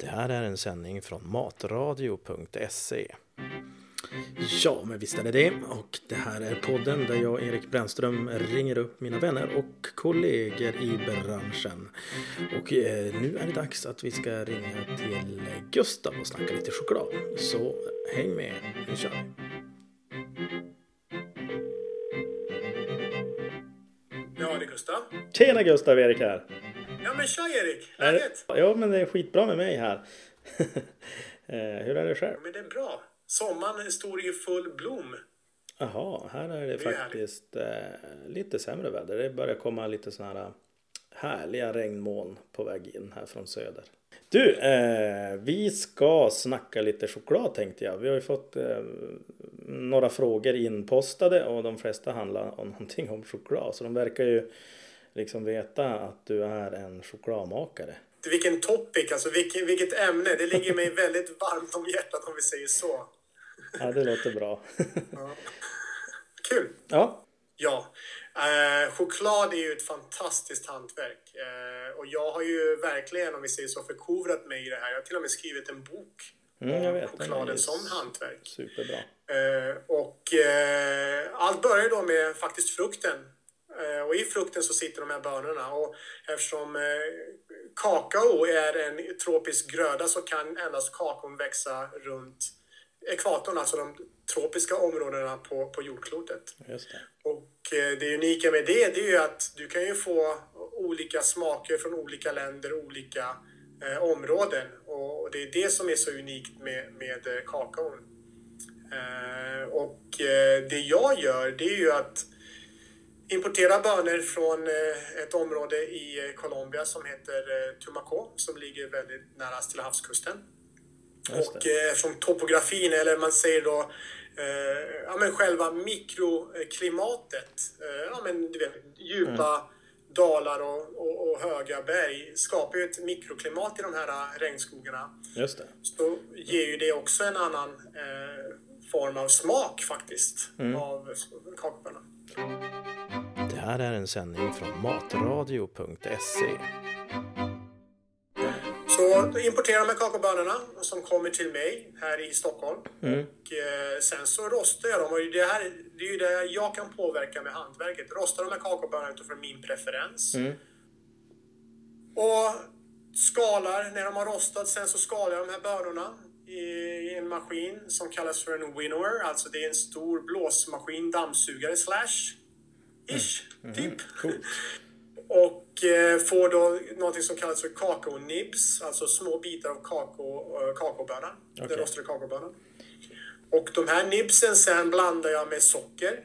Det här är en sändning från matradio.se. Ja, men visst är det det. Och det här är podden där jag, Erik Brännström, ringer upp mina vänner och kollegor i branschen. Och eh, nu är det dags att vi ska ringa till Gustav och snacka lite choklad. Så häng med, nu kör vi. Ja, det är Gustav. Tjena Gustav, Erik här. Ja, men tja Erik! Läget? Ja, men det är skitbra med mig här. Eh, Hur är det själv? Men det är bra. Sommaren står i full blom. Jaha, här är det, Det är faktiskt eh, lite sämre väder. Det börjar komma lite sådana här härliga regnmoln på väg in här från söder. Du, eh, vi ska snacka lite choklad tänkte jag. Vi har ju fått eh, några frågor inpostade och de flesta handlar om någonting om choklad. Så de verkar ju liksom veta att du är en chokladmakare. Vilken topic, alltså vilket, vilket ämne. Det ligger mig väldigt varmt om hjärtat om vi säger så. Ja, det låter bra. Ja. Kul! ja, Ja, eh, choklad är ju ett fantastiskt hantverk. Eh, och jag har ju verkligen, om vi säger så, förkovrat mig i det här. Jag har till och med skrivit en bok Mm, jag om vet, chokladen som hantverk. superbra. Eh, och eh, allt börjar då med faktiskt frukten. Och i frukten så sitter de här bönorna. Och eftersom eh, kakao är en tropisk gröda så kan endast kakaon växa runt ekvatorn, alltså de tropiska områdena på, på jordklotet. Det. Och eh, det unika med det, det är ju att du kan ju få olika smaker från olika länder, olika eh, områden. Och det är det som är så unikt med, med eh, kakaon. Eh, och eh, det jag gör, det är ju att importera bönor från eh, ett område i eh, Colombia som heter eh, Tumaco, som ligger väldigt nära Stilla havskusten. Och eftersom topografin, eller man säger då eh, ja, men själva mikroklimatet, eh, ja, men, du vet, djupa dalar och, och, och höga berg skapar ju ett mikroklimat i de här regnskogarna. Just det. Så ger ju det också en annan eh, form av smak faktiskt av kakabönan. Här är en sändning från matradio.se. Så då importerar man kakaobönorna som kommer till mig här i Stockholm. Mm. Och eh, sen så rostar jag dem. Och det, här, det är ju det jag kan påverka med hantverket. Rostar de här kakaobönorna utifrån min preferens. Mm. Och skalar, när de har rostat sen så skalar jag de här bönorna i en maskin som kallas för en winnower. Alltså det är en stor blåsmaskin, dammsugare slash. Ish, typ. Coolt. Och eh, får då något som kallas för kakaonibs, alltså små bitar av kakao, eh, kakaobönan, Okej. den rostade kakaobönan. Och de här nibsen sen blandar jag med socker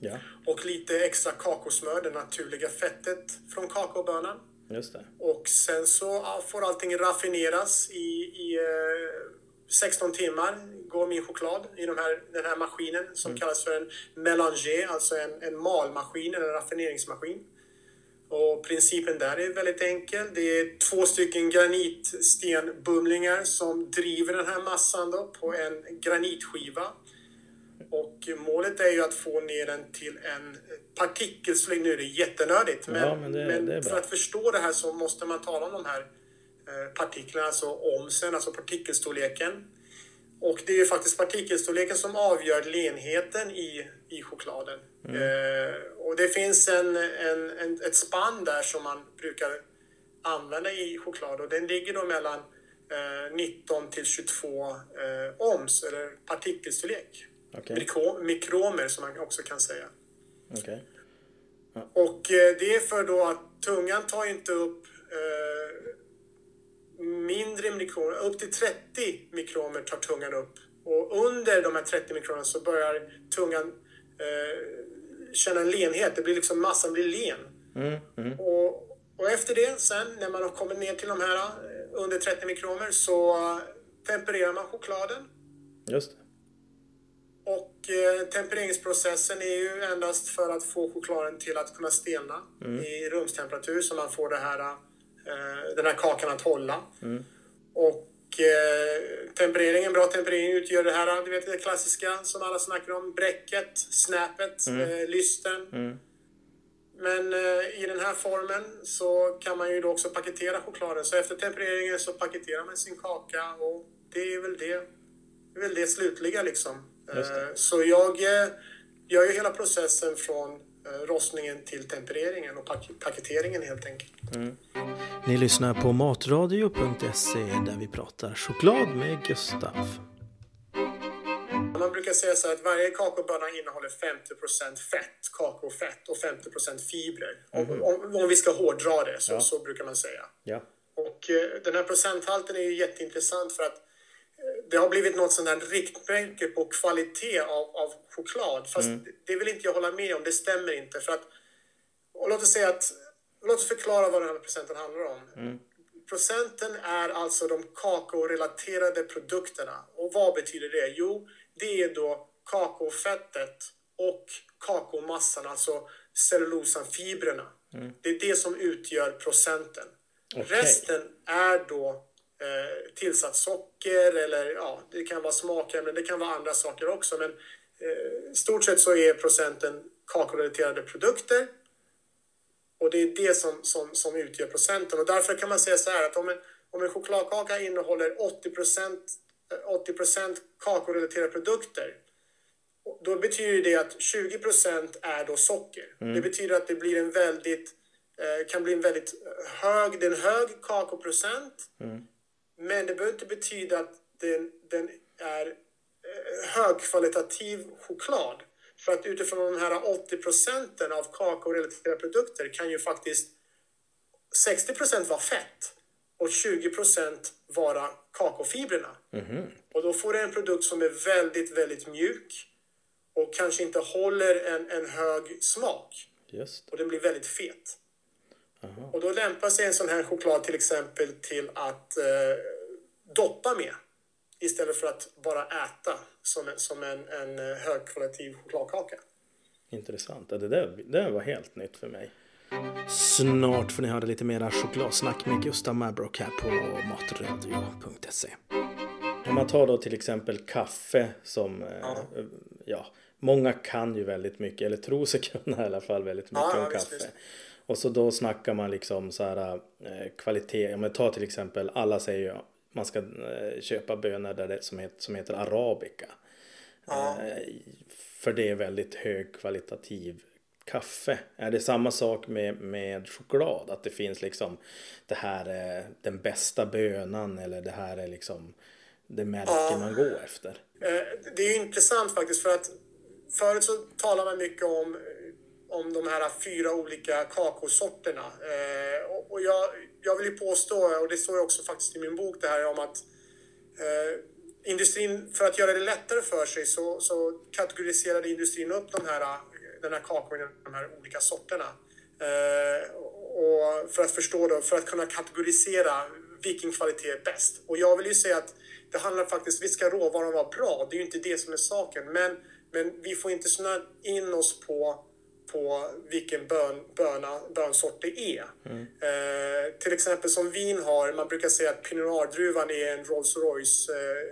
Ja, och lite extra kakosmör, det naturliga fettet från kakaobönan. just det. Och sen så får allting raffineras i, i eh, 16 timmar. Går min choklad i de här, den här maskinen som kallas för en mélanger, alltså en, en malmaskin eller en raffineringsmaskin. Och principen där är väldigt enkel. Det är två stycken granitstenbumlingar som driver den här massan då på en granitskiva. Och målet är ju att få ner den till en partikelstorlek. Nu är det jättenördigt, men, Ja, men det- det är bra. för att förstå det här så måste man tala om de här partiklarna, alltså omsen, alltså partikelstorleken. Och det är ju faktiskt partikelstorleken som avgör lenheten i, i chokladen. Mm. Eh, och det finns en, en, en, ett spann där som man brukar använda i choklad och den ligger då mellan eh, 19 till 22 eh, oms, eller partikelstorlek. Okej. Mikro, mikromer som man också kan säga. Okej. Och eh, det är för då att tungan tar inte upp eh, mindre mikromer, upp till 30 mikromer tar tungan upp. Och under de här 30 mikronerna så börjar tungan eh, känna en lenhet. Det blir liksom, massan blir len. Mm, mm. Och, och efter det sen, när man har kommit ner till de här eh, under 30 mikromer så tempererar man chokladen. Just det. Och eh, tempereringsprocessen är ju endast för att få chokladen till att kunna stelna i rumstemperatur så man får det här, eh, den här kakan att hålla. Och eh, tempereringen, bra temperering utgör det här, du vet det klassiska som alla snackar om, bräcket, snäpet, eh, lysten. men eh, i den här formen så kan man ju då också paketera chokladen. Så efter tempereringen så paketerar man sin kaka och det är väl det, det, är väl det slutliga liksom. Det. Eh, Så jag eh, gör ju hela processen från eh, rostningen till tempereringen och pak- paketeringen helt enkelt. Ni lyssnar på matradio.se där vi pratar choklad med Gustav. Man brukar säga så här att varje kakaobönna innehåller 50% fett, kakaofett och 50 fibrer. Om, om, om vi ska hårdra det så, Ja. så brukar man säga. Ja. Och eh, den här procenthalten är ju jätteintressant för att eh, det har blivit något sånt här riktmärke på kvalitet av, av choklad. Fast det, det vill inte jag hålla med om, det stämmer inte. För att, och låt oss säga att, låt oss förklara vad den här procenten handlar om. Procenten är alltså de kakaorelaterade produkterna. Och vad betyder det? Jo, det är då kakaofettet och kakaomassan, alltså cellulosanfibrerna. Det är det som utgör procenten. Okej. Resten är då eh, tillsatt socker eller ja, det kan vara smakämnen, det kan vara andra saker också. Men eh, stort sett så är procenten kakaorelaterade produkter. Och det är det som, som, som utgör procenten. Och därför kan man säga så här att om en, om en chokladkaka innehåller 80 eh, 80% kakaorelaterade produkter då betyder det att 20% är då socker. Det betyder att det blir en väldigt, eh, kan bli en väldigt hög, det är en hög kakaoprocent. Men det behöver inte betyda att den, den är eh, högkvalitativ choklad. För att utifrån de här 80 procenten av kakaorelaterade produkter kan ju faktiskt 60% vara fett och 20% vara kakaofibrerna. Och då får du en produkt som är väldigt, väldigt mjuk och kanske inte håller en, en hög smak. Just Och den blir väldigt fet. Och då lämpar sig en sån här choklad till exempel till att eh, doppa med. Istället för att bara äta som en, som en, en eh, högkvalitativ chokladkaka. Intressant. Ja, Det där, det där var helt nytt för mig. Snart får ni höra lite mera chokladsnack med Gustav Mabrock här på matradio.se. Om man tar då till exempel kaffe som, ja. ja, många kan ju väldigt mycket, eller tror sig kunna i alla fall väldigt mycket Ja, om ja, visst, kaffe. visst. Och så då snackar man liksom så här eh, kvalitet, om man tar till exempel, alla säger ju man ska eh, köpa bönor där det, som, heter, som heter arabica. Ja. Eh, för det är väldigt högkvalitativ kaffe. Är det samma sak med, med choklad? Att det finns liksom det här är den bästa bönan eller det här är liksom det märke man går efter. Eh, Det är ju intressant faktiskt för att förut så talar man mycket om, eh, om de här fyra olika kakaosorterna. Eh, och- Och jag, jag vill ju påstå, och det står ju också faktiskt i min bok det här om att eh, industrin, för att göra det lättare för sig så, så kategoriserade industrin upp de här, den här kakon i de här olika sorterna. Eh, och för att förstå då, för att kunna kategorisera vilken kvalitet är bäst. Och jag vill ju säga att det handlar faktiskt, visst ska råvaran vara bra, det är ju inte det som är saken, men, men vi får inte snöa in oss på på vilken bön, böna, bönsort det är. Eh, till exempel som vin har, man brukar säga att Pinot Noir-druvan är en Rolls Royce eh,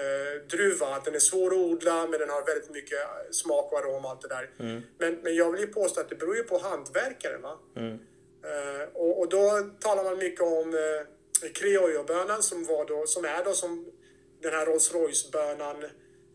eh, druva. Att den är svår att odla men den har väldigt mycket smak och arom och allt det där. Men, men jag vill ju påstå att det beror ju på hantverkaren. Va? Eh, och, och då talar man mycket om eh, Criollo-bönan som, var då, som är då som den här Rolls Royce-bönan.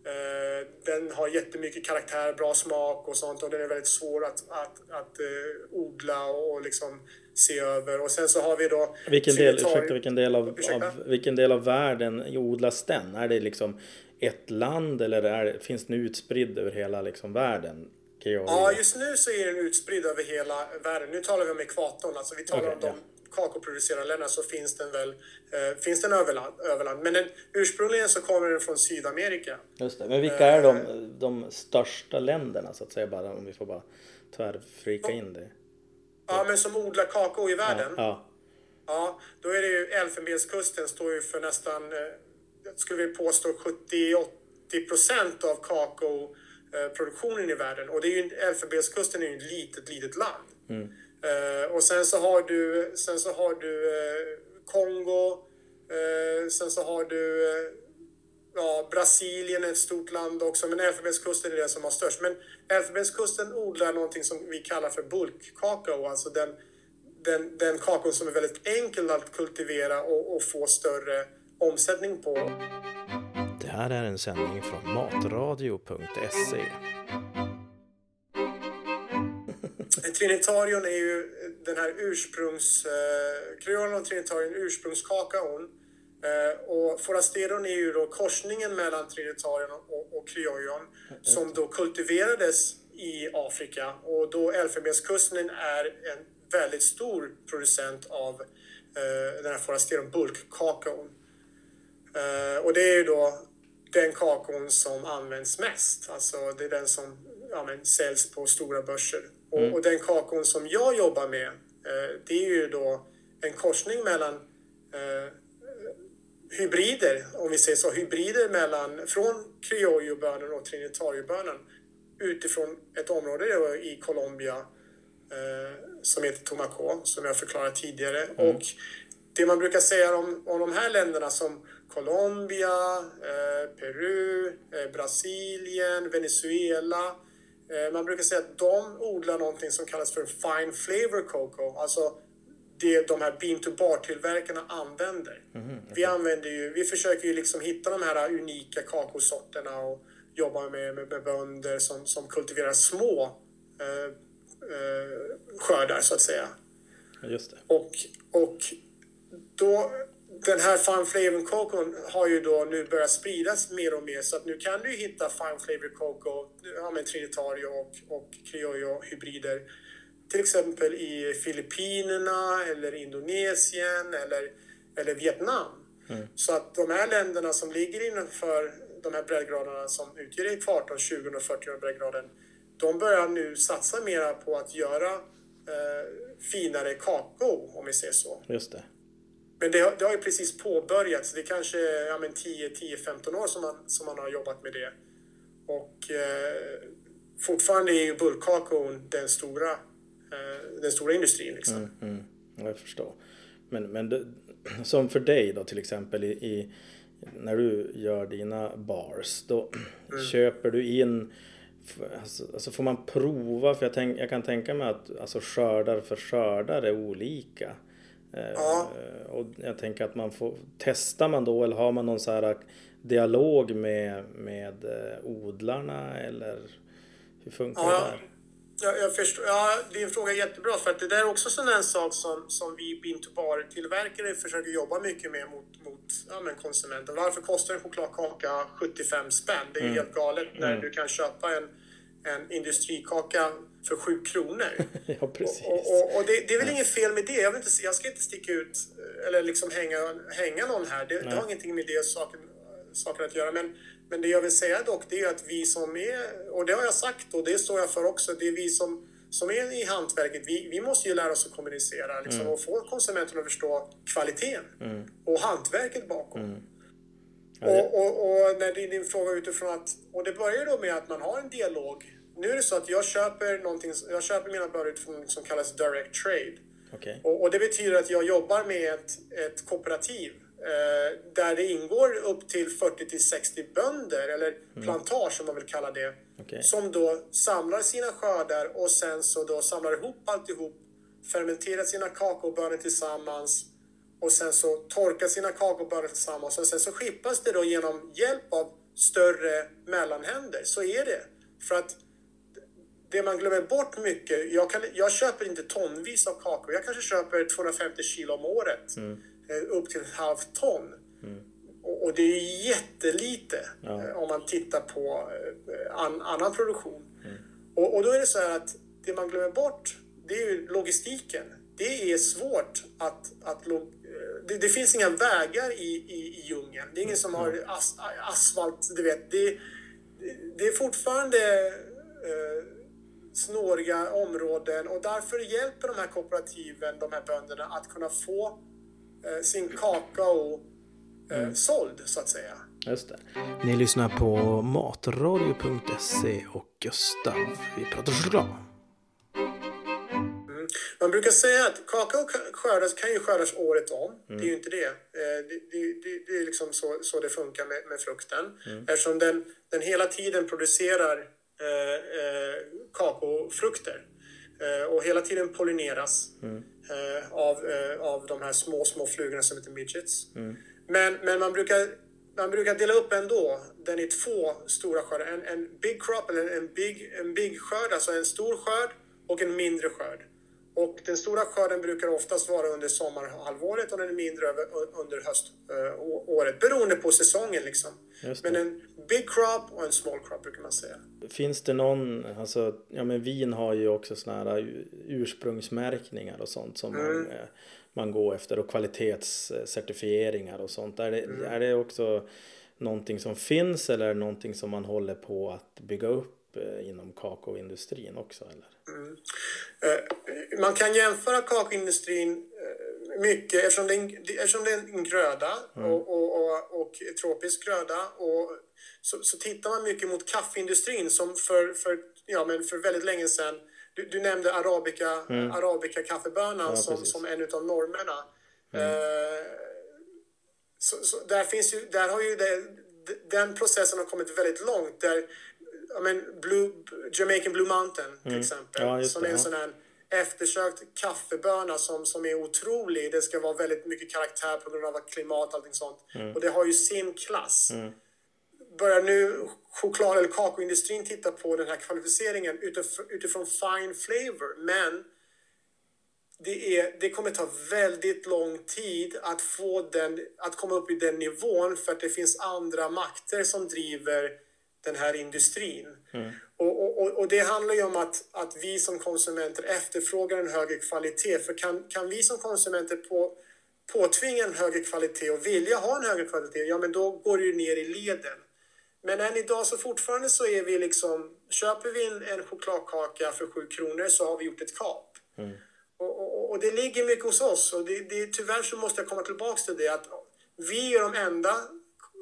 Eh, den har jättemycket karaktär, bra smak och sånt och den är väldigt svår att, att, att eh, odla och liksom se över. Och sen så har vi då... Vilken del, ursäkta, vilken del av, av, vilken del av världen odlas den? Är det liksom ett land eller är, finns den utspridd över hela liksom världen? Ja, just nu så är den utspridd över hela världen. Nu talar vi om ekvatorn, alltså vi talar Okej, om de. Kakaoproducerande länderna så finns den väl eh, finns den överland, överland. Men den, ursprungligen så kommer den från Sydamerika. Just det. Men vilka är de, de största länderna så att säga bara om vi får bara tvärfrika in det? Ja, men som odlar kakao i världen. Ja, Ja, då är det ju Elfenbenskusten står ju för nästan, eh, skulle vilja påstå 70-80 procent av kakaoproduktionen i världen. Och det är ju, Elfenbenskusten är ju ett litet, litet land. Eh, och sen så har du, sen så har du eh, Kongo, eh, sen så har du eh, ja, Brasilien är ett stort land också, men Elfenbenskusten är det som har störst. Men Elfenbenskusten odlar någonting som vi kallar för bulkkakao, alltså den, den, den kakao som är väldigt enkel att kultivera och, och få större omsättning på. Det här är en sändning från matradio.se. Trinitarion är ju eh, den här ursprungs... Eh, Creolen och Trinitarion ursprungskakaon Eh, och Forasteron är ju då korsningen mellan Trinitarion och, och Criollo som då kultiverades i Afrika och då Elfenbenskusten är en väldigt stor producent av eh, den här Forasteron bulkkakaon. Eh, och det är ju då den kakaon som används mest, alltså det är den som ja, men, säljs på stora börser. Mm. Och, och, den kakaon som jag jobbar med, eh, det är ju då en korsning mellan eh, hybrider, om vi säger så, hybrider mellan, från criollo-bönan och trinitariobönan utifrån ett område i Colombia eh, som heter Tomaco, som jag förklarat tidigare. Mm. Och det man brukar säga om, om de här länderna som Colombia, eh, Peru, eh, Brasilien, Venezuela. Eh, man brukar säga att de odlar någonting som kallas för fine flavor cocoa, alltså det de här bean to bar-tillverkarna använder. Mm, okay. vi, använder ju, vi försöker ju liksom hitta de här unika kakaosorterna och jobba med, med, med bönder som, som kultiverar små eh, eh, skördar så att säga. Just det. Och, och då, den här Fine Flavor Cocoa har ju då nu börjat spridas mer och mer så att nu kan du hitta Fine Flavor Cocoa, ja, med Trinitario och, och Criollo hybrider till exempel i Filippinerna eller Indonesien eller, eller Vietnam. Mm. Så att de här länderna som ligger innanför de här breddgraderna som utgör ekvatorn, 20 och 40 breddgraden, de börjar nu satsa mera på att göra eh, finare kakao, om vi säger så. Just det. Men det har, det har ju precis påbörjats. Det är kanske ja, 10-15 år som man, som man har jobbat med det. Och eh, fortfarande är ju bulkkakaon den stora Eh, den stora industrin. Liksom. Mm, mm. Jag förstår. Men, men det, som för dig då till exempel i, i när du gör dina bars, då mm. köper du in Alltså, alltså, får man prova? För jag, tänk, jag kan tänka mig att alltså, skördar för skördar är olika. Eh, ja. Och jag tänker att man får, testar man då eller har man någon så här dialog med, med eh, odlarna eller hur funkar ja. det där? Ja, jag förstår. Ja, din fråga är jättebra för att det där är också sån en sak som, som vi bin bar-tillverkare försöker jobba mycket med mot, mot ja, men konsumenten. Varför kostar en chokladkaka 75 spänn? Det är mm. helt galet när mm. du kan köpa en, en industrikaka för 7 kronor. ja, precis. Och, och, och det, det, är väl inget fel med det. Jag, vill inte, jag ska inte sticka ut eller liksom hänga, hänga någon här. Det, det har ingenting med det saken, saken att göra. Men men det jag vill säga dock det är att vi som är, och det har jag sagt och det står jag för också, det är vi som, som är i hantverket, vi, vi måste ju lära oss att kommunicera liksom, mm. och få konsumenten att förstå kvaliteten mm. och hantverket bakom. Mm. Ja, och, och, och, när det är din fråga utifrån att, och det börjar då med att man har en dialog. Nu är det så att jag köper någonting, jag köper mina bördor utifrån något som kallas direct trade. Okay. Och, och, det betyder att jag jobbar med ett, ett kooperativ Eh, där det ingår upp till 40 till 60 bönder, eller mm. plantage som man vill kalla det, okay. som då samlar sina skördar och sen så då samlar ihop alltihop, fermenterar sina kakaobönor tillsammans och sen så torkar sina kakaobönor tillsammans och sen så skippas det då genom hjälp av större mellanhänder. Så är det. För att det man glömmer bort mycket, jag, kan, jag köper inte tonvis av kakao, jag kanske köper 250 kilo om året. Mm. Eh, upp till ett halvt ton. Mm. Och, och, det är jättelite ja. Eh, om man tittar på eh, an, annan produktion. Mm. Och, och, då är det så här att det man glömmer bort, det är logistiken. Det är svårt att... att det, det finns inga vägar i, i, i djungeln. Det är ingen som har as, asfalt, du vet. Det, det är fortfarande eh, snåriga områden och därför hjälper de här kooperativen, de här bönderna, att kunna få Eh, sin kakao eh, mm. såld så att säga. Just det. Ni lyssnar på matradio.se och Gustav. Vi pratar choklad. Mm. Man brukar säga att kakao skördas, kan ju skördas året om. Mm. Det är ju inte det. Det, det, det, det är liksom så, så det funkar med, med frukten. Mm. Eftersom den, den hela tiden producerar eh, eh, kakaofrukter eh, och hela tiden pollineras mm. av, av de här små, små flugorna som heter midgets. Mm. Men, men man brukar man brukar dela upp ändå den i två stora skördar. En, en big crop, eller en big, en big skörd, alltså en stor skörd och en mindre skörd. Och den stora skörden brukar oftast vara under sommarhalvåret och den är mindre under höståret beroende på säsongen. Liksom. Men en big crop och en small crop brukar man säga. Finns det någon, alltså, ja men vin har ju också sådana här ursprungsmärkningar och sånt som mm. man, eh, man går efter och kvalitetscertifieringar och sånt. Är det, mm. är det också någonting som finns eller är det någonting som man håller på att bygga upp Eh, inom kakaoindustrin också? Eller? Mm. Eh, man kan jämföra kakaoindustrin eh, mycket eftersom det är en, eftersom det är en gröda mm. och, och, och, och, tropisk gröda och så, så tittar man mycket mot kaffeindustrin som för, för, ja, men för väldigt länge sedan du, du nämnde arabica, mm. arabica kaffebönan ja, som, som en av normerna. Mm. Eh, så, så, där, finns ju, där har ju det, den processen har kommit väldigt långt. Där ja, men Blue, Jamaican Blue Mountain till mm. exempel. Ja, som är en sån här eftersökt kaffeböna som, som är otrolig. Det ska vara väldigt mycket karaktär på grund av klimat och allting sånt. Mm. Och det har ju sin klass. Mm. Börjar nu choklad eller kakaoindustrin titta på den här kvalificeringen utifrån, utifrån fine flavor. Men det, är, det kommer ta väldigt lång tid att, få den, att komma upp i den nivån för att det finns andra makter som driver den här industrin. Mm. Och, och, och, det handlar ju om att, att vi som konsumenter efterfrågar en högre kvalitet. För kan, kan vi som konsumenter på, påtvinga en högre kvalitet och vilja ha en högre kvalitet, ja men då går det ju ner i leden. Men än idag så fortfarande så är vi liksom, köper vi en, en chokladkaka för 7 kronor så har vi gjort ett kap. Mm. Och, och, och, det ligger mycket hos oss och det, det, tyvärr så måste jag komma tillbaks till det att vi är de enda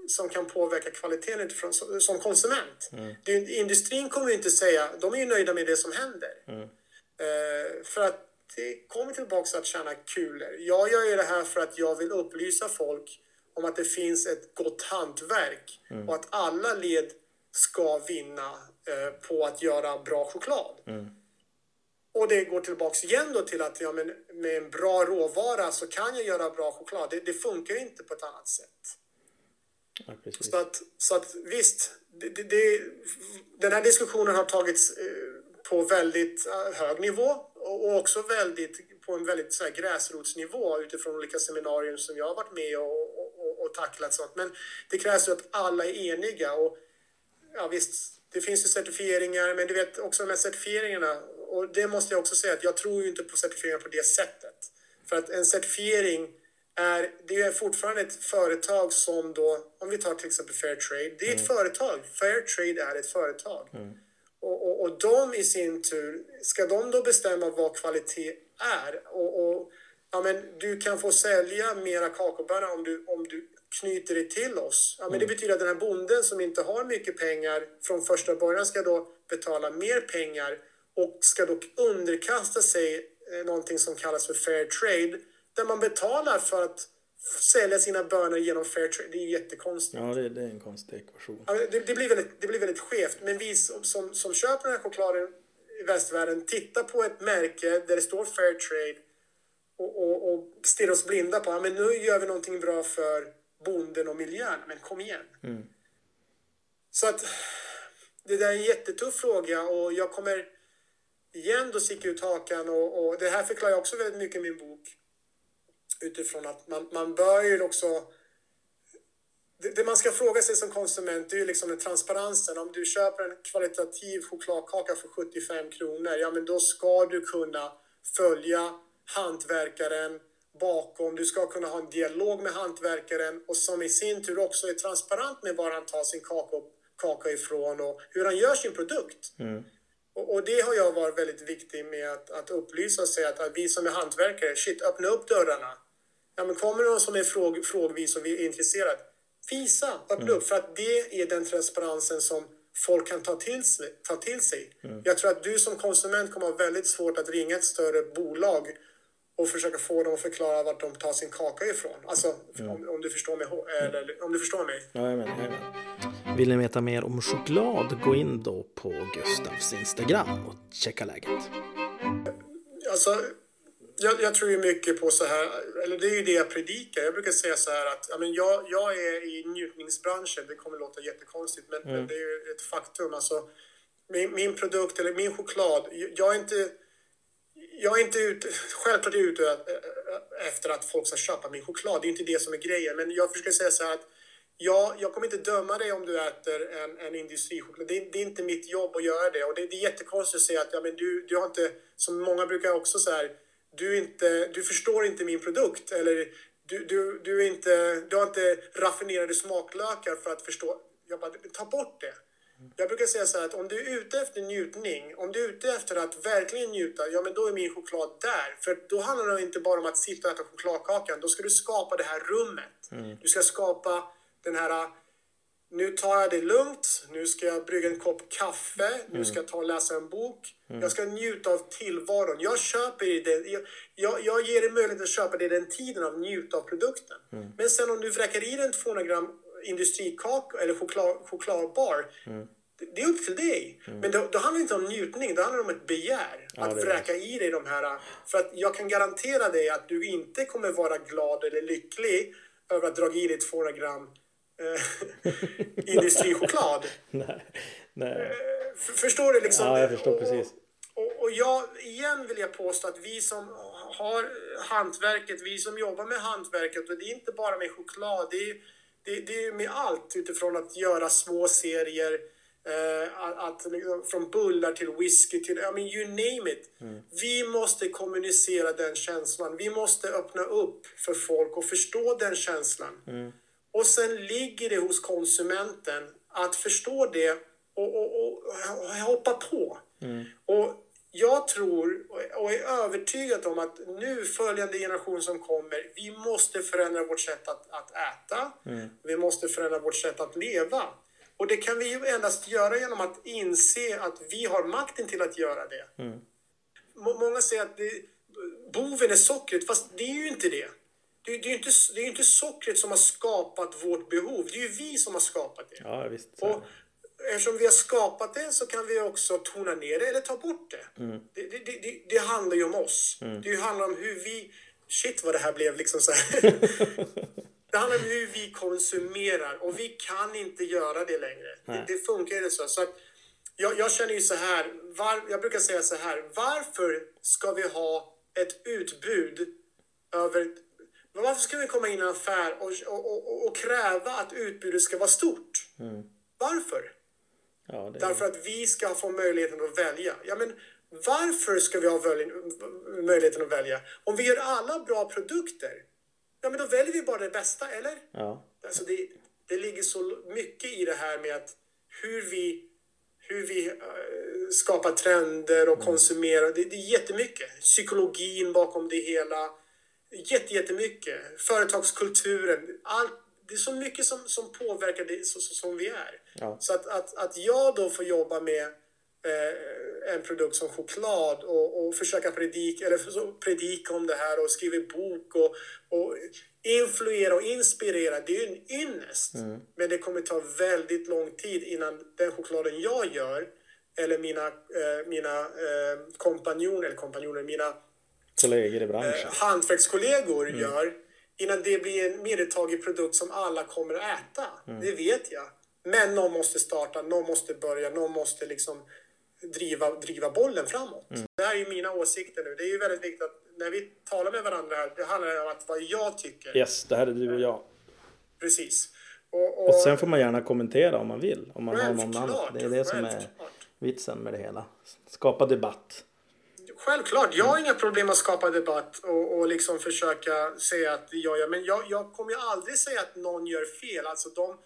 som kan påverka kvaliteten utifrån, som konsument. Mm. Det, industrin kommer ju inte säga, de är ju nöjda med det som händer. Mm. Uh, för att det kommer tillbaka att tjäna kulor. Jag gör ju det här för att jag vill upplysa folk om att det finns ett gott hantverk mm. och att alla led ska vinna uh, på att göra bra choklad. Mm. Och det går tillbaks igen då till att ja, men med en bra råvara så kan jag göra bra choklad. Det, det funkar inte på ett annat sätt. Ja, så, att, så att visst, det, det, det, den här diskussionen har tagits eh, på väldigt eh, hög nivå och också väldigt, på en väldigt så här, gräsrotsnivå utifrån olika seminarier som jag har varit med och, och, och, och tacklat. Sånt. Men det krävs ju att alla är eniga. Och, ja, visst, det finns ju certifieringar, men du vet också de här certifieringarna. Och det måste jag också säga att jag tror ju inte på certifieringar på det sättet. För att en certifiering är, det är fortfarande ett företag som då, om vi tar till exempel Fairtrade, det är ett mm. företag. Fairtrade är ett företag. Mm. Och, och, och de i sin tur, ska de då bestämma vad kvalitet är? Och, och ja, men du kan få sälja mera kakaobönor om du, om du knyter dig till oss. Ja, men mm. Det betyder att den här bonden som inte har mycket pengar från första början ska då betala mer pengar och ska då underkasta sig eh, någonting som kallas för fair trade där man betalar för att sälja sina bönor genom Fairtrade. Det är jättekonstigt. Ja, det, det är en konstig ekvation. Ja, det, det, blir väldigt, det blir väldigt skevt. Men vi som, som, som köper den här chokladen i västvärlden tittar på ett märke där det står Fairtrade och, och, och stirrar oss blinda på ja, nu gör vi någonting bra för bonden och miljön. Men kom igen. Mm. Så att det där är en jättetuff fråga och jag kommer igen då sticka ut hakan och, och det här förklarar jag också väldigt mycket i min bok utifrån att man, man bör ju också... Det, det, man ska fråga sig som konsument är ju liksom den transparensen. Om du köper en kvalitativ chokladkaka för 75 kronor, ja men då ska du kunna följa hantverkaren bakom. Du ska kunna ha en dialog med hantverkaren och som i sin tur också är transparent med var han tar sin kaka, kaka ifrån och hur han gör sin produkt. Mm. Och, det har jag varit väldigt viktig med att, att upplysa och säga att, att vi som är hantverkare, shit, öppna upp dörrarna. Ja, men kommer det någon som är fråg, frågvis och är intresserad, visa, öppna mm. upp. För att det är den transparensen som folk kan ta till sig. Ta till sig. Jag tror att du som konsument kommer ha väldigt svårt att ringa ett större bolag och försöka få dem att förklara vart de tar sin kaka ifrån. Alltså, om, om, du förstår mig. Eller, om du förstår mig. Jajamän, jajamän. Vill ni veta mer om choklad, gå in då på Gustavs Instagram och checka läget. Alltså, jag, jag, tror ju mycket på så här, eller det är ju det jag predikar. Jag brukar säga så här att ja, men jag, jag är i njutningsbranschen. Det kommer låta jättekonstigt, men, mm. men det är ju ett faktum. Alltså, min, min produkt, eller min choklad, jag är inte... Jag är inte ute, självklart är jag ute efter att folk ska köpa min choklad. Det är inte det som är grejen. Men jag försöker säga så här att Ja, jag kommer inte döma dig om du äter en, en industrichoklad. Det, det, är inte mitt jobb att göra det. Och det, det är jättekonstigt att säga att ja, men du, du har inte, som många brukar också säga, du, inte, du förstår inte min produkt. Eller du, du, du, är inte, du har inte raffinerade smaklökar för att förstå. Jag bara, ta bort det. Jag brukar säga så här att om du är ute efter njutning, om du är ute efter att verkligen njuta, ja men då är min choklad där. För då handlar det inte bara om att sitta och äta chokladkakan, då ska du skapa det här rummet. Mm. Du ska skapa den här nu tar jag det lugnt, nu ska jag brygga en kopp kaffe, mm. nu ska jag ta och läsa en bok. Mm. Jag ska njuta av tillvaron. Jag köper det, jag, jag, jag ger dig möjlighet att köpa det den tiden av njuta av produkten. Mm. Men sen om du vräker i dig en 200 gram industrikaka eller choklad, chokladbar, mm. det, det är upp till dig. Mm. Men då, då handlar det inte om njutning, då handlar det om ett begär. Ja, att vräka i dig de här. För att jag kan garantera dig att du inte kommer vara glad eller lycklig över att dra i dig 200 gram industrichoklad. nej, nej. Eh, förstår du liksom? Ja, jag förstår precis. Och, och jag, igen vill jag påstå att vi som har hantverket, vi som jobbar med hantverket, och det är inte bara med choklad, det är, det, det är med allt utifrån att göra små serier, eh, att, att, liksom, från bullar till whisky till, I mean, you name it. Mm. Vi måste kommunicera den känslan. Vi måste öppna upp för folk och förstå den känslan. Mm. Och sen ligger det hos konsumenten att förstå det och, och, och, och hoppa på. Mm. Och jag tror och är övertygad om att nu följande generation som kommer, vi måste förändra vårt sätt att, att äta. Mm. Vi måste förändra vårt sätt att leva. Och det kan vi ju endast göra genom att inse att vi har makten till att göra det. Mm. Många säger att det, boven är sockret, fast det är ju inte det. Det, är ju inte, det är inte sockret som har skapat vårt behov, det är ju vi som har skapat det. Ja, visst. Och eftersom vi har skapat det så kan vi också tona ner det eller ta bort det. Mm. Det, det, det, det, handlar ju om oss. Mm. Det handlar om hur vi... Shit vad det här blev liksom så här. det handlar om hur vi konsumerar och vi kan inte göra det längre. Det, det, funkar inte så. så jag, jag känner ju så här, var, jag brukar säga så här, varför ska vi ha ett utbud över varför ska vi komma in i en affär och, och, och, och kräva att utbudet ska vara stort? Mm. Varför? Ja, det... Därför att vi ska få möjligheten att välja. Ja, men varför ska vi ha möjligheten att välja? Om vi gör alla bra produkter, ja men då väljer vi bara det bästa, eller? Ja. Alltså det, det ligger så mycket i det här med att hur vi, hur vi uh, skapar trender och mm. konsumerar. Det, det är jättemycket. Psykologin bakom det hela. Jätte, jättemycket. Företagskulturen. Allt, det är så mycket som, som påverkar det så, så, som vi är. Ja. Så att, att, att jag då får jobba med eh, en produkt som choklad och, och försöka predika, eller predika om det här och skriva bok och, och influera och inspirera, det är ju en ynnest. Mm. Men det kommer ta väldigt lång tid innan den chokladen jag gör eller mina, eh, mina eh, kompanjoner, eller kompanjoner, mina kollegor i branschen. Eh, hantverkskollegor mm. gör innan det blir en medeltagig produkt som alla kommer att äta. Mm. Det vet jag. Men någon måste starta, någon måste börja, någon måste liksom driva, driva bollen framåt. Mm. Det här är ju mina åsikter nu. Det är ju väldigt viktigt att när vi talar med varandra här, det handlar om att vad jag tycker. Yes, det här är du och jag. Precis. Och, och, och sen får man gärna kommentera om man vill. Om man har någon annan. Det är det som är vitsen med det hela. Skapa debatt. Självklart, jag har inga problem att skapa debatt och, och liksom försöka säga att jag gör, men jag, jag kommer ju aldrig säga att någon gör fel. Alltså de,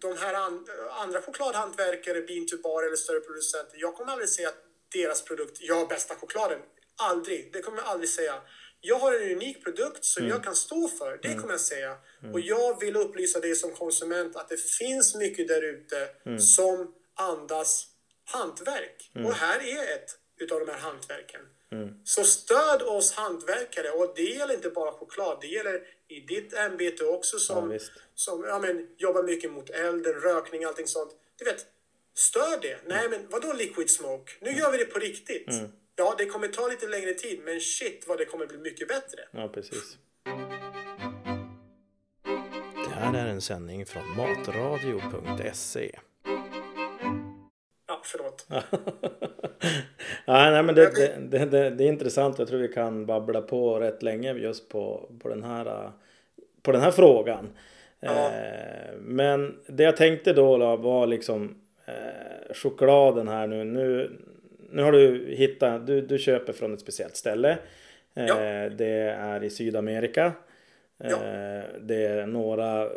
de här and, andra chokladhantverkare, bean to bar eller större producenter, jag kommer aldrig säga att deras produkt, jag har bästa chokladen. Aldrig, det kommer jag aldrig säga. Jag har en unik produkt som mm. jag kan stå för, det mm. kommer jag säga. Mm. Och jag vill upplysa dig som konsument att det finns mycket där ute mm. som andas hantverk. Och här är ett utav de här hantverken. Så stöd oss hantverkare och det gäller inte bara choklad, det gäller i ditt ämbete också som, Ja, som ja, men, jobbar mycket mot elden, rökning, allting sånt. Du vet, stör det. Nej men vadå liquid smoke? Nu gör vi det på riktigt. Ja, det kommer ta lite längre tid, men shit vad det kommer bli mycket bättre. Ja, precis. Det här är en sändning från matradio.se. Förlåt. ja, nej, men det, det, det, det, är intressant. Jag tror vi kan babbla på rätt länge just på, på, den, här, på den här frågan. Ja. Eh, men det jag tänkte då, då var liksom eh, chokladen här nu. Nu, nu har du hittat, du, du köper från ett speciellt ställe. Eh, Ja. Det är i Sydamerika. Ja. Det är några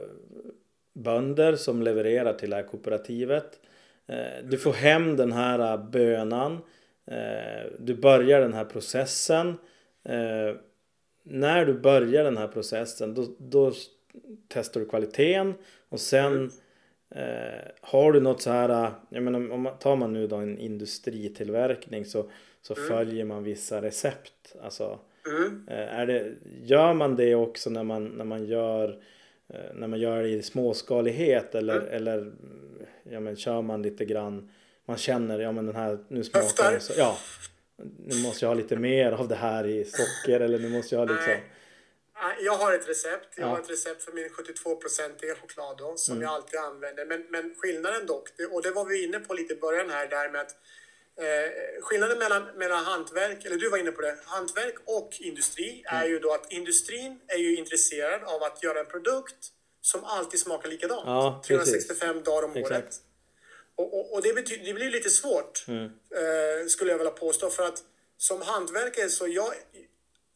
bönder som levererar till det här kooperativet. Eh, Du får hem den här bönan. Eh, Du börjar den här processen. Eh, När du börjar den här processen då, då testar du kvaliteten och sen eh, har du något så här, jag menar om man, tar man nu då en industritillverkning så, så följer man vissa recept. Alltså, Mm. Eh, Är det, gör man det också när man, när man gör eh, när man gör det i småskalighet eller, Mm. eller mm, ja, men kör man lite grann man känner ja men den här nu smakar den så, ja nu måste jag ha lite mer av det här i socker eller nu måste jag ha liksom Jag har ett recept. Jag Ja. har ett recept för min 72-procentiga choklad då, som Mm. jag alltid använder. Men, men skillnaden dock, det- och det var vi inne på lite i början här, där med att eh, skillnaden mellan, mellan hantverk, eller du var inne på det, hantverk och industri Mm. är ju då att industrin är ju intresserad av att göra en produkt som alltid smakar likadant. Ja, precis. 365 dagar om Exakt. året. Och, och, och det, betyder, det blir lite svårt, Mm. eh, skulle jag vilja påstå. För att som hantverkare så jag,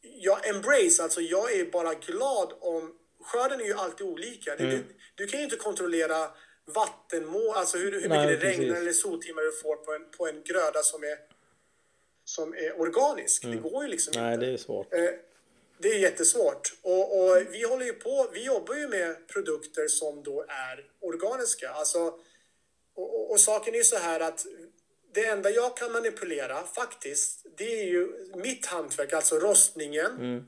jag embrace, alltså jag är bara glad om... Skörden är ju alltid olika. Mm. Du, du kan ju inte kontrollera vattenmål, alltså hur, hur mycket Nej, det regnar precis. eller soltimmar du får på en, på en gröda som är, som är organisk. Det går ju liksom Mm. nej inte. det är svårt Eh, Det är jättesvårt. Och, och vi håller ju på, vi jobbar ju med produkter som då är organiska. Alltså, och, och, saken är ju så här att det enda jag kan manipulera faktiskt, det är ju mitt hantverk, alltså rostningen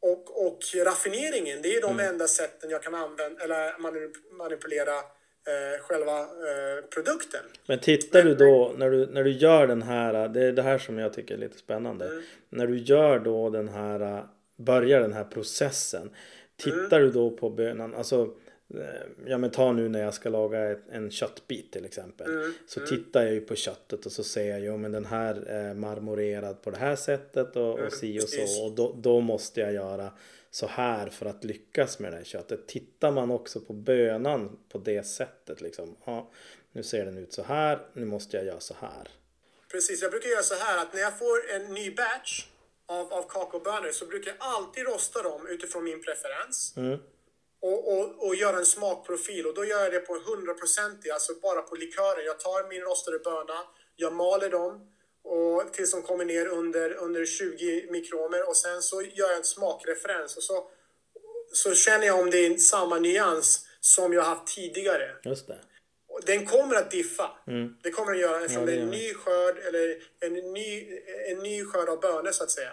och, och raffineringen. Det är de enda sätten jag kan använda eller manip- manipulera eh, själva eh, produkten. Men tittar du då när du, när du gör den här, det är det här som jag tycker är lite spännande. Mm. När du gör då den här, börjar den här processen. Tittar du då på bönan, alltså eh, Ja men ta nu när jag ska laga en köttbit till exempel. Mm. Så tittar jag ju på köttet och så ser jag ju men den här är marmorerad på det här sättet och, och si och så. Och då, då måste jag göra så här för att lyckas med det här köttet. Tittar man också på bönan på det sättet liksom. Ja, nu ser den ut så här, nu måste jag göra så här. Precis, jag brukar göra så här att när jag får en ny batch av, av kakaobönor så brukar jag alltid rosta dem utifrån min preferens. Och, och, och göra en smakprofil och då gör jag det på 100% alltså bara på likören. Jag tar min rostade böna, jag maler dem och tills de kommer ner under, under 20 mikromer och sen så gör jag en smakreferens och så, så känner jag om det är samma nyans som jag haft tidigare. Just det. Den kommer att diffa. Det kommer att göra eftersom Ja, det det är en ny skörd eller en ny, en ny skörd av bönor så att säga.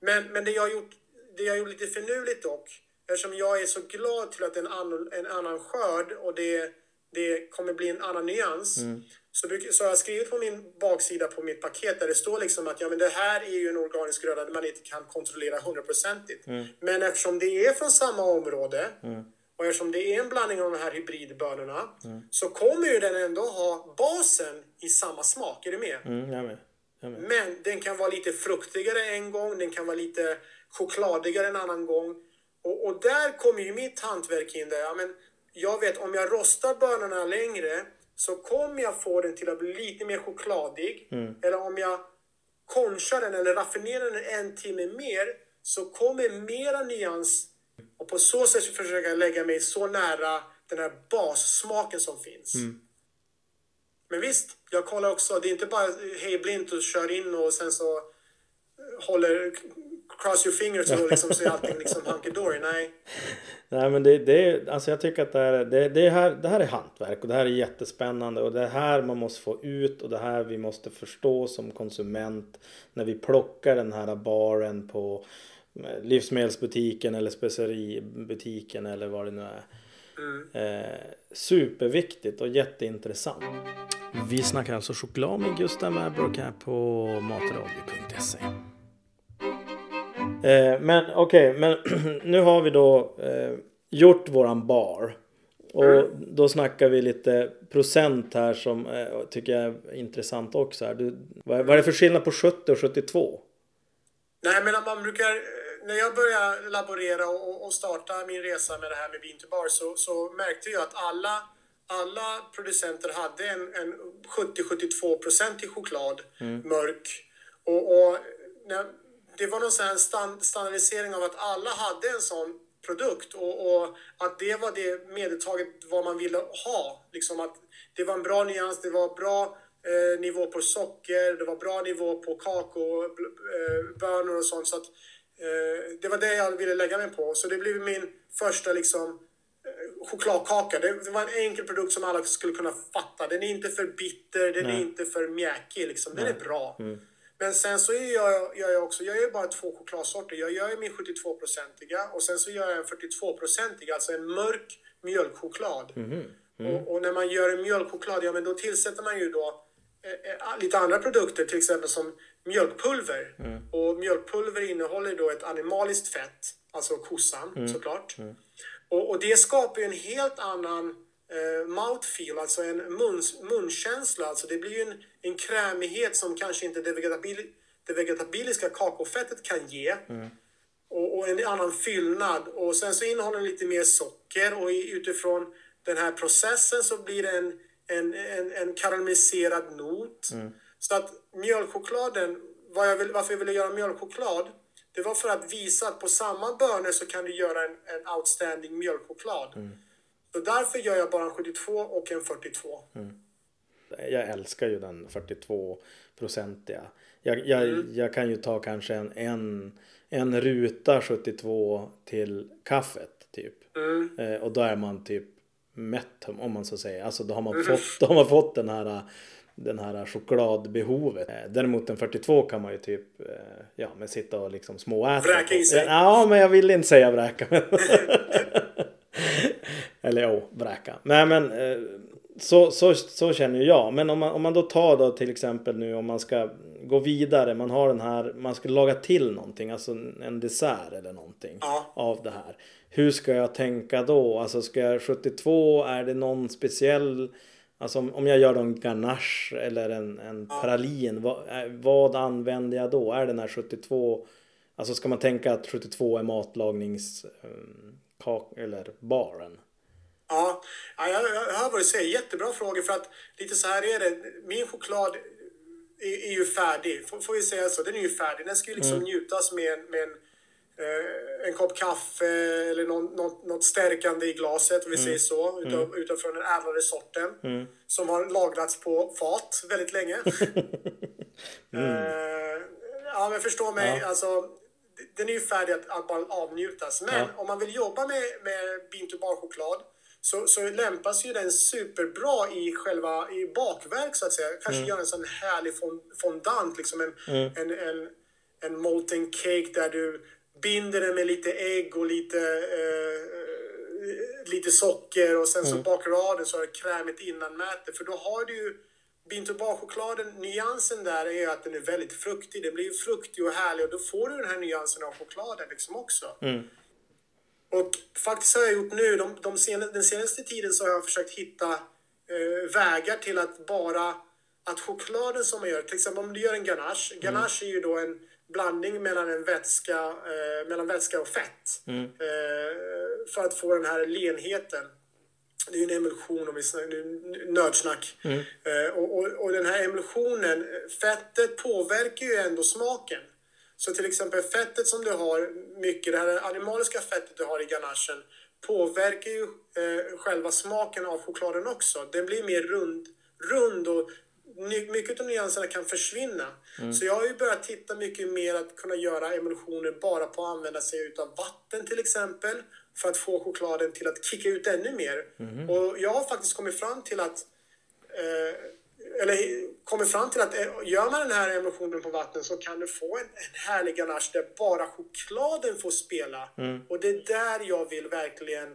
Men, men det jag har gjort, det jag har gjort lite finurligt dock, eftersom jag är så glad till att det är en annan, en annan skörd och det, det kommer bli en annan nyans. Så, bruk, så har jag skrivit på min baksida på mitt paket där det står liksom att ja, men det här är ju en organisk gröda man inte kan kontrollera hundraprocentigt. Men eftersom det är från samma område och eftersom det är en blandning av de här hybridbönorna så kommer ju den ändå ha basen i samma smak. Är du med? Mm, jag med. Jag med. Men den kan vara lite fruktigare en gång, den kan vara lite chokladigare en annan gång. Och, och där kommer ju mitt hantverk in där. Ja, men jag vet om jag rostar bönorna längre så kommer jag få den till att bli lite mer chokladig. Eller om jag konchar den eller raffinerar den en timme mer så kommer mera nyans och på så sätt försöka lägga mig så nära den här bassmaken som finns. Men visst, jag kollar också. Det är inte bara hej blint och kör in och sen så håller cross your fingers och liksom så är allting liksom hunky dory. Nej. Nej men det, det, alltså jag tycker att det här, det, det, här, det här är hantverk och det här är jättespännande och det här man måste få ut och det här vi måste förstå som konsument när vi plockar den här baren på eh, livsmedelsbutiken eller speceributiken eller vad det nu är. Mm. Eh, superviktigt och jätteintressant. Vi snackar alltså choklad med Gustav Wärbrok här på matradio.se. Eh, men okej, okay, men nu har vi då eh, gjort våran bar. Och mm. då snackar vi lite procent här som eh, tycker jag är intressant också. Här. Du, vad, vad är det för skillnad på 70 och 72? Nej men man brukar, när jag började laborera och, starta min resa med det här med Bean to Bar så, så märkte jag att alla, alla producenter hade en, en 70-72% i choklad, mm. mörk. Och, och när, det var någon sån stand, standardisering av att alla hade en sån produkt och, och, att det var det medeltaget vad man ville ha. Liksom att det var en bra nyans, det var bra eh, nivå på socker, det var bra nivå på kakaobönor eh, och sånt. Så att, eh, det var det jag ville lägga mig på. Så det blev min första liksom, eh, chokladkaka. Det, det, var en enkel produkt som alla skulle kunna fatta. Den är inte för bitter, den Nej. är inte för mjäkig. Liksom. Den Nej. är bra. Mm. Men sen så gör jag, gör jag också, jag gör bara två chokladsorter. Jag gör min 72-procentiga och sen så gör jag en 42-procentig, alltså en mörk mjölkchoklad. Mm. Mm. Och, och, när man gör en mjölkchoklad, ja men då tillsätter man ju då eh, eh, lite andra produkter, till exempel som mjölkpulver. Mm. Och mjölkpulver innehåller då ett animaliskt fett, alltså kossan mm. såklart. Mm. Och, och det skapar ju en helt annan eh, mouthfeel, alltså en muns, munkänsla. Alltså det blir ju en, en krämighet som kanske inte det, vegetabil, det vegetabiliska kakaofettet kan ge. Mm. Och, och, en annan fyllnad. Och sen så innehåller den lite mer socker och utifrån den här processen så blir det en, en, en, en karamelliserad not. Mm. Så att mjölkchokladen, vad jag vill, varför jag ville göra mjölkchoklad, det var för att visa att på samma bönor så kan du göra en, en outstanding mjölkchoklad. Mm. Så därför gör jag bara en 72 och en 42. Mm. Jag älskar ju den 42 procentiga. Jag, jag, mm. jag kan ju ta kanske en, en, en ruta 72 till kaffet typ. Mm. Eh, och då är man typ mätt om man så säger. Alltså då har man, mm. fått, då har man fått den här den här chokladbehovet. Eh, däremot en 42 kan man ju typ eh, ja, men sitta och liksom småäta. Vräka i sig. Ja, men jag vill inte säga vräka. Eller ja, vräka. Nej men eh, så, så, så känner jag. Men om man, om man då tar då till exempel nu om man ska gå vidare. Man har den här, man ska laga till någonting. Alltså en dessert eller någonting ja. av det här. Hur ska jag tänka då? Alltså ska jag 72, är det någon speciell Alltså om jag gör en ganache eller en, en pralin, vad, vad använder jag då? Är den här 72, alltså ska man tänka att 72 är matlagnings eller baren? Ja, jag, hör vad du säger. Jättebra frågor för att lite så här är det. Min choklad är, är ju färdig, får, får vi säga så. Den är ju färdig. Den ska ju liksom mm. njutas med, med en, eh, en kopp kaffe eller någon, något, något stärkande i glaset, om vi mm. säger så, utav, mm. utifrån den ädlare sorten. Mm. Som har lagrats på fat väldigt länge. eh, ja, men förstå mig, ja. alltså den är ju färdig att, att bara avnjutas. Men ja. om man vill jobba med, med bar choklad så, så lämpas ju den superbra i själva i bakverk så att säga. Kanske mm. göra en sån härlig fondant, liksom en, mm. en, en, en molten cake där du binder den med lite ägg och lite, eh, lite socker och sen mm. så bakar du av den så har du krämigt innanmäte. För då har du ju Bint chokladen, nyansen där är att den är väldigt fruktig. Den blir fruktig och härlig och då får du den här nyansen av chokladen liksom också. Mm. Och faktiskt har jag gjort nu, de, de senaste, den senaste tiden så har jag försökt hitta eh, vägar till att bara att chokladen som man gör, till exempel om du gör en ganache. Mm. Ganache är ju då en blandning mellan en vätska, eh, mellan vätska och fett. Mm. Eh, för att få den här lenheten. Det är ju en emulsion om vi snackar nördsnack. Mm. Eh, och, och, och den här emulsionen, fettet påverkar ju ändå smaken. Så till exempel fettet som du har, mycket det här animaliska fettet du har i ganachen påverkar ju eh, själva smaken av chokladen också. Den blir mer rund, rund och mycket av nyanserna kan försvinna. Mm. Så jag har ju börjat titta mycket mer att kunna göra emulsioner bara på att använda sig utav vatten till exempel. För att få chokladen till att kicka ut ännu mer. Mm. Och jag har faktiskt kommit fram till att eh, eller kommit fram till att eh, gör man den här emulsionen på vatten så kan du få en, en härlig ganache där bara chokladen får spela. Mm. Och det är där jag vill verkligen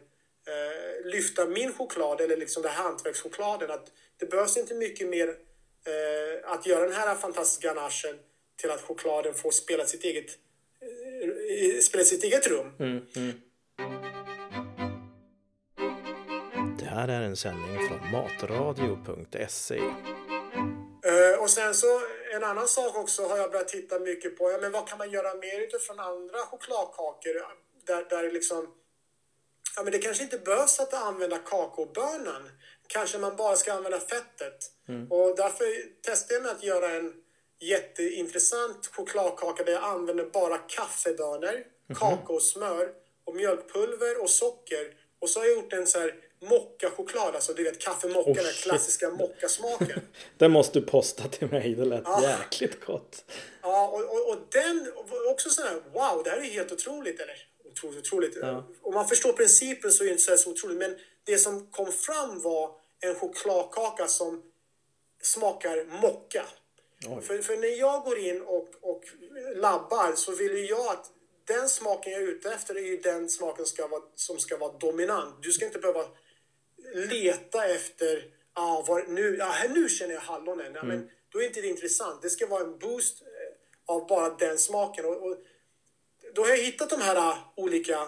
eh, lyfta min choklad, eller liksom den här hantverkschokladen. Att det behövs inte mycket mer eh, att göra den här fantastiska ganachen till att chokladen får spela sitt eget, eh, spela sitt eget rum. Mm, mm. Det här är en sändning från matradio.se. Uh, och sen så en annan sak också har jag börjat titta mycket på. Ja, men vad kan man göra mer utifrån andra chokladkakor? Där, där liksom, ja, men det kanske inte behövs att använda kakaobönan. Kanske man bara ska använda fettet. Mm. Och därför testade jag med att göra en jätteintressant chokladkaka där jag använder bara kaffebönor, mm -hmm. kakaosmör och mjölkpulver och socker. Och så har jag gjort en så här mockachoklad, alltså du vet kaffemocka, oh, den klassiska mockasmaken. den måste du posta till mig, det lät ja. jäkligt gott. Ja, och, och, och den också sån här, wow, det här är helt otroligt, eller otroligt, otroligt. Ja. Om man förstår principen så är det inte så otroligt, men det som kom fram var en chokladkaka som smakar mocka. För, för, när jag går in och, och labbar så vill ju jag att den smaken jag är ute efter är ju den smaken ska vara, som ska vara dominant. Du ska inte behöva leta efter, ah, var, nu, ah, nu känner jag hallonen. Ja, mm. men då är inte det intressant. Det ska vara en boost eh, av bara den smaken. Och, och då har jag hittat de här uh, olika uh,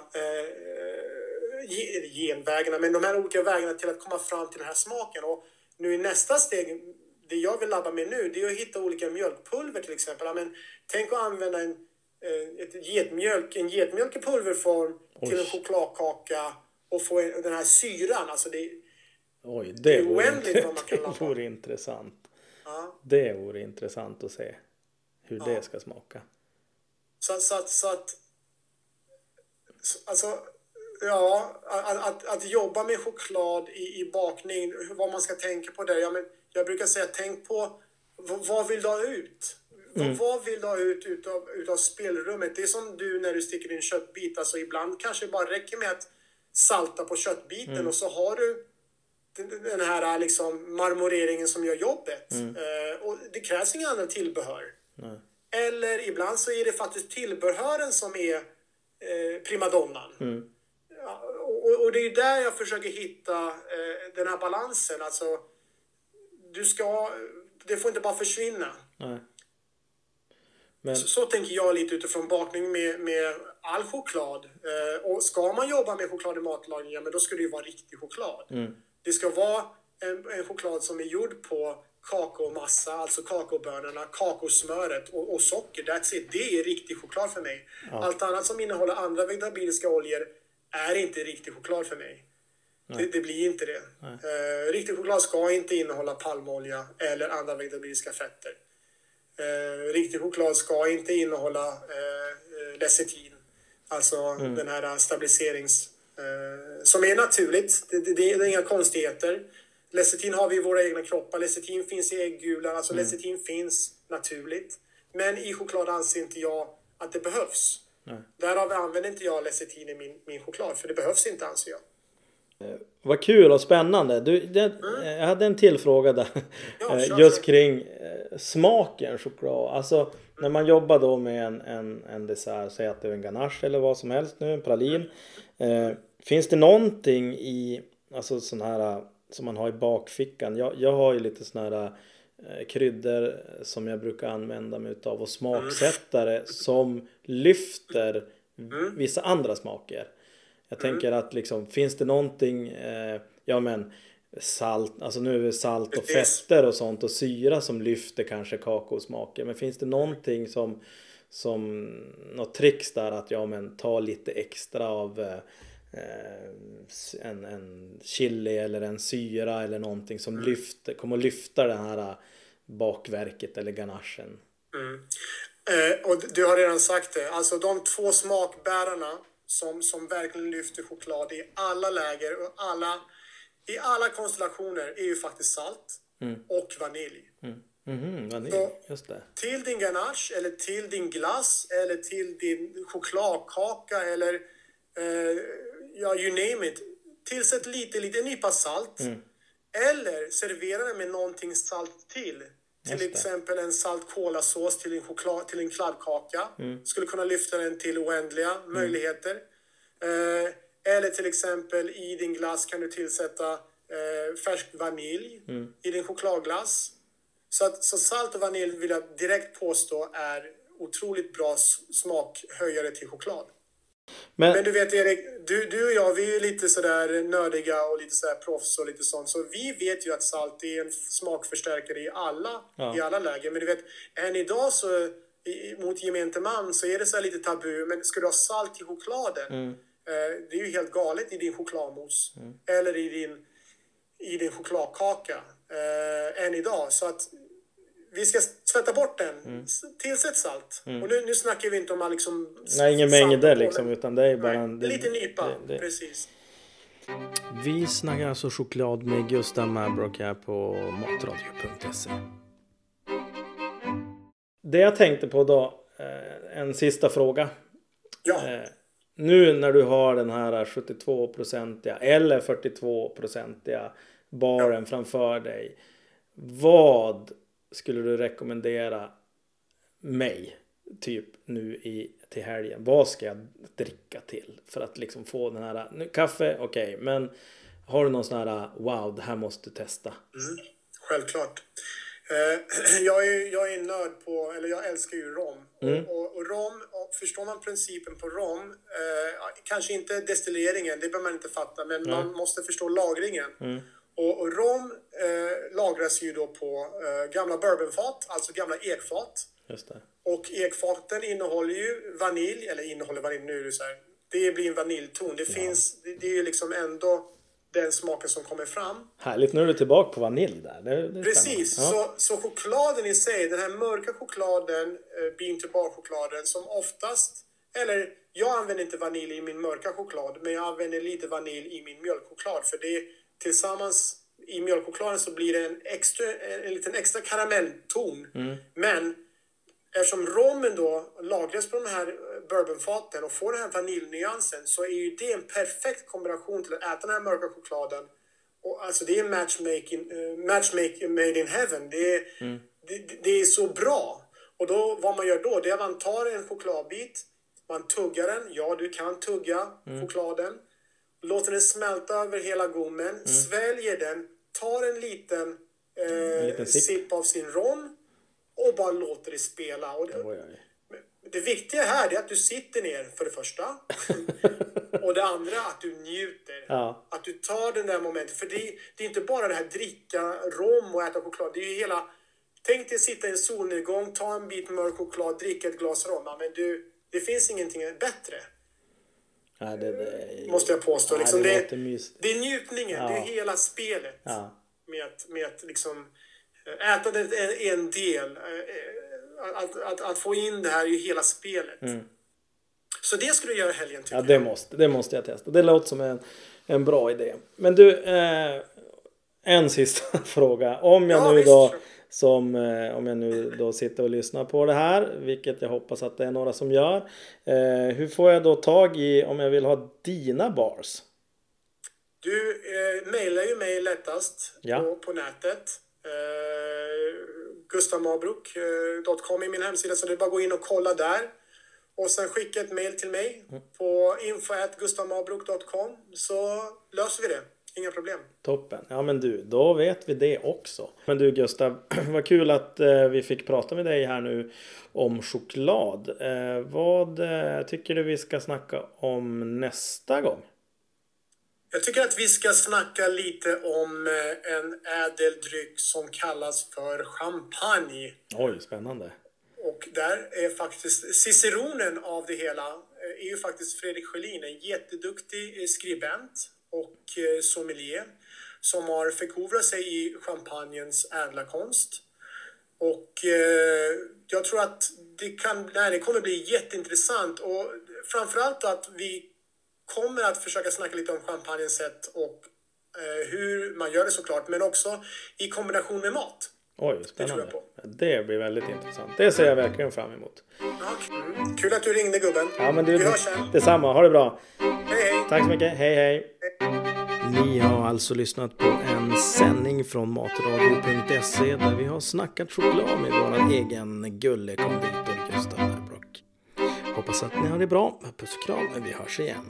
genvägarna, men de här olika vägarna till att komma fram till den här smaken. Och nu i nästa steg, det jag vill labba med nu, det är att hitta olika mjölkpulver till exempel. Ja, men tänk att använda en, ett getmjölk, en getmjölk i pulverform Oj. till en chokladkaka och få den här syran. Alltså det, Oj, det, det är oändligt vad man kan Det vore intressant. Ja. Det vore intressant att se hur ja. det ska smaka. Så, så, att, så att... Alltså, ja, att, att, att, jobba med choklad i, i bakning, vad man ska tänka på där. Ja, men jag brukar säga, tänk på vad vill du ha ut? Mm. Vad vill du ha ut utav, utav spelrummet? Det är som du när du sticker in köttbit. Alltså ibland kanske det bara räcker med att salta på köttbiten mm. och så har du den här liksom marmoreringen som gör jobbet. Mm. Uh, och det krävs inga andra tillbehör. Nej. Eller ibland så är det faktiskt tillbehören som är uh, primadonnan. Mm. Ja, och, och, det är där jag försöker hitta uh, den här balansen. Alltså, du ska, det får inte bara försvinna. Nej. Men... Så, så, tänker jag lite utifrån bakning med, med all choklad. Eh, och ska man jobba med choklad i matlagning, ja, men då ska det ju vara riktig choklad. Mm. Det ska vara en, en, choklad som är gjord på kakaomassa, alltså kakaobönorna, kakosmöret och, och socker. That's it. Det är riktig choklad för mig. Ja. Allt annat som innehåller andra vegetabiliska oljor är inte riktig choklad för mig. Det, det, blir inte det. Eh, riktig choklad ska inte innehålla palmolja eller andra vegetabiliska fetter. Eh, riktig choklad ska inte innehålla eh, lecitin. Alltså mm. den här stabiliserings... Eh, som är naturligt. Det, det, det, är inga konstigheter. Lecitin har vi i våra egna kroppar. Lecitin finns i äggulan. Alltså mm. lecitin finns naturligt. Men i choklad anser inte jag att det behövs. Nej. Därav använder inte jag lecitin i min, min choklad. För det behövs inte anser jag. Eh, vad kul och spännande. Du, det, mm. Jag hade en till fråga där. Ja, eh, just kring eh, smaken choklad. Alltså när man jobbar då med en, en, en dessert, säg att det är en ganache eller vad som helst nu, en pralin. Eh, finns det någonting i, alltså sån här som man har i bakfickan? Jag, jag har ju lite såna här eh, kryddor som jag brukar använda mig utav och smaksättare mm. som lyfter mm. vissa andra smaker. Jag mm. tänker att liksom, finns det någonting, eh, ja men salt, alltså nu är det salt och fetter och sånt och syra som lyfter kanske kakaosmaken. Men finns det någonting som, som något tricks där att ja men ta lite extra av eh, en, en chili eller en syra eller någonting som mm. lyfter, kommer att lyfta det här bakverket eller ganachen. Mm. Eh, och du har redan sagt det, alltså de två smakbärarna som, som verkligen lyfter choklad i alla läger och alla, i alla konstellationer är ju faktiskt salt och vanilj. Mhm, vanilj. Så- Just det. Till din ganache eller till din glass eller till din chokladkaka eller eh, ja, you name it. Tillsätt lite, lite en nypa salt. Eller servera det med någonting salt till. Till exempel en salt kolasås till en, choklad, till en kladdkaka. Skulle kunna lyfta den till oändliga möjligheter. Eh, eller till exempel i din glass kan du tillsätta eh, färsk vanilj i din chokladglass. Så, att, så salt och vanilj vill jag direkt påstå är otroligt bra smakhöjare till choklad. Men, Men du vet Erik, du, du och jag vi är lite sådär nördiga och lite sådär proffs och lite sånt. Så vi vet ju att salt är en smakförstärkare i alla, Ja. i alla lägen. Men du vet, än idag så i, mot gemene man så är det så här lite tabu. Men ska du ha salt i chokladen? Eh, det är ju helt galet i din chokladmousse. Eller i din, i din chokladkaka. Eh, än idag. Så att vi ska tvätta bort den. S- Tillsätt salt. Och nu, nu snackar vi inte om att liksom... nej, salt mängder liksom utan det är bara Nej, en... det lite nypa, det- det- precis. Vi snackar alltså choklad med Gustav Mabrock här på matradio.se. Det jag tänkte på då, eh, en sista fråga. Ja, Eh, nu när du har den här 72-procentiga eller 42-procentiga baren framför dig. Vad skulle du rekommendera mig typ nu i, till helgen? Vad ska jag dricka till för att liksom få den här, nu, kaffe okej, men har du någon sån här wow, det här måste du testa? Mm, självklart. Eh, jag, är, jag är nörd på, eller jag älskar ju rom. Mm. Och, och, rom, och förstår man principen på rom, eh, kanske inte destilleringen, det behöver man inte fatta, men man måste förstå lagringen. Mm. Och, och rom eh, lagras ju då på eh, gamla bourbonfat, alltså gamla ekfat. Och ekfaten innehåller ju vanilj, eller innehåller vanilj, nu är det så här. Det blir en vaniljton. Det finns, det, det är ju liksom ändå den smaken som kommer fram. Härligt, nu är du tillbaka på vanilj där. Det, det Precis. Ja. så, så chokladen i sig, den här mörka chokladen, eh, bean to bar chokladen som oftast, eller jag använder inte vanilj i min mörka choklad, men jag använder lite vanilj i min mjölkchoklad för det tillsammans i mjölkchokladen så blir det en, extra, en, en liten extra karamellton. Men eftersom rommen då lagras på de här bourbonfaten och får den här vaniljnyansen så är ju det en perfekt kombination till att äta den här mörka chokladen. Och alltså det är matchmaking, uh, matchmaking made in heaven. Det är, det, det- det är så bra. Och då, vad man gör då, det är att man tar en chokladbit, man tuggar den. Ja, du kan tugga chokladen. Låter den smälta över hela gommen, sväljer den, tar en liten, eh, liten sipp. sipp av sin rom och bara låter det spela. Och det, Oj, oj. Det viktiga här är att du sitter ner för det första. och det andra att du njuter. Ja. Att du tar den där momentet. För det, det är inte bara det här dricka rom och äta choklad. Det är ju hela... Tänk dig sitta i en solnedgång, ta en bit mörk choklad, dricka ett glas rom. Ja, Men du, det finns ingenting bättre. Nej, det, det, Måste jag påstå. Ja, liksom, det det, är njutningen, det är hela spelet. Ja. Med, att, med att liksom... eh, Ätandet är en del. Att, att, att få in det här är ju hela spelet. Så det skulle du göra i helgen tycker Mm. Ja, jag. det måste, det måste jag testa. Det låter som en, en bra idé. Men du, eh, en sista fråga. Om jag Ja, nu visst, då som eh, om jag nu då sitter och lyssnar på det här, vilket jag hoppas att det är några som gör. Eh, hur får jag då tag i om jag vill ha dina bars? Du eh, mejlar ju mig lättast Ja. på, på nätet. Eh, gustavmabruk.com är min hemsida så det är bara att gå in och kolla där. Och sen skicka ett mejl till mig Mm. på info.gustavmabruk.com så löser vi det. Inga problem. Toppen. Ja men du, då vet vi det också. Men du Gustav, vad kul att eh, vi fick prata med dig här nu om choklad. Eh, vad eh, tycker du vi ska snacka om nästa gång? Jag tycker att vi ska snacka lite om eh, en ädeldryck som kallas för champagne. Oj, spännande. Och där är faktiskt ciceronen av det hela eh, är ju faktiskt Fredrik Sjölin, en jätteduktig eh, skribent och sommelier som har förkovrat sig i champagnens ädla konst. Och eh, jag tror att det, kan, nej, det kommer bli jätteintressant och framförallt att vi kommer att försöka snacka lite om champagnens sätt och Eh, hur man gör det såklart, men också i kombination med mat. Oj, tror spännande. jag på. Det blir väldigt intressant. Det ser jag verkligen fram emot. Ja, mm. Kul att du ringde gubben. Ja, men du, Vi hörs sen. detsamma. Ha det bra. Hej hej! Tack så mycket. Hej, hej. Ni har alltså lyssnat på en sändning från matradio.se där vi har snackat choklad med vår egen gullekonditor Gustav. Hoppas att ni har det bra. Puss och kram. Vi hörs igen.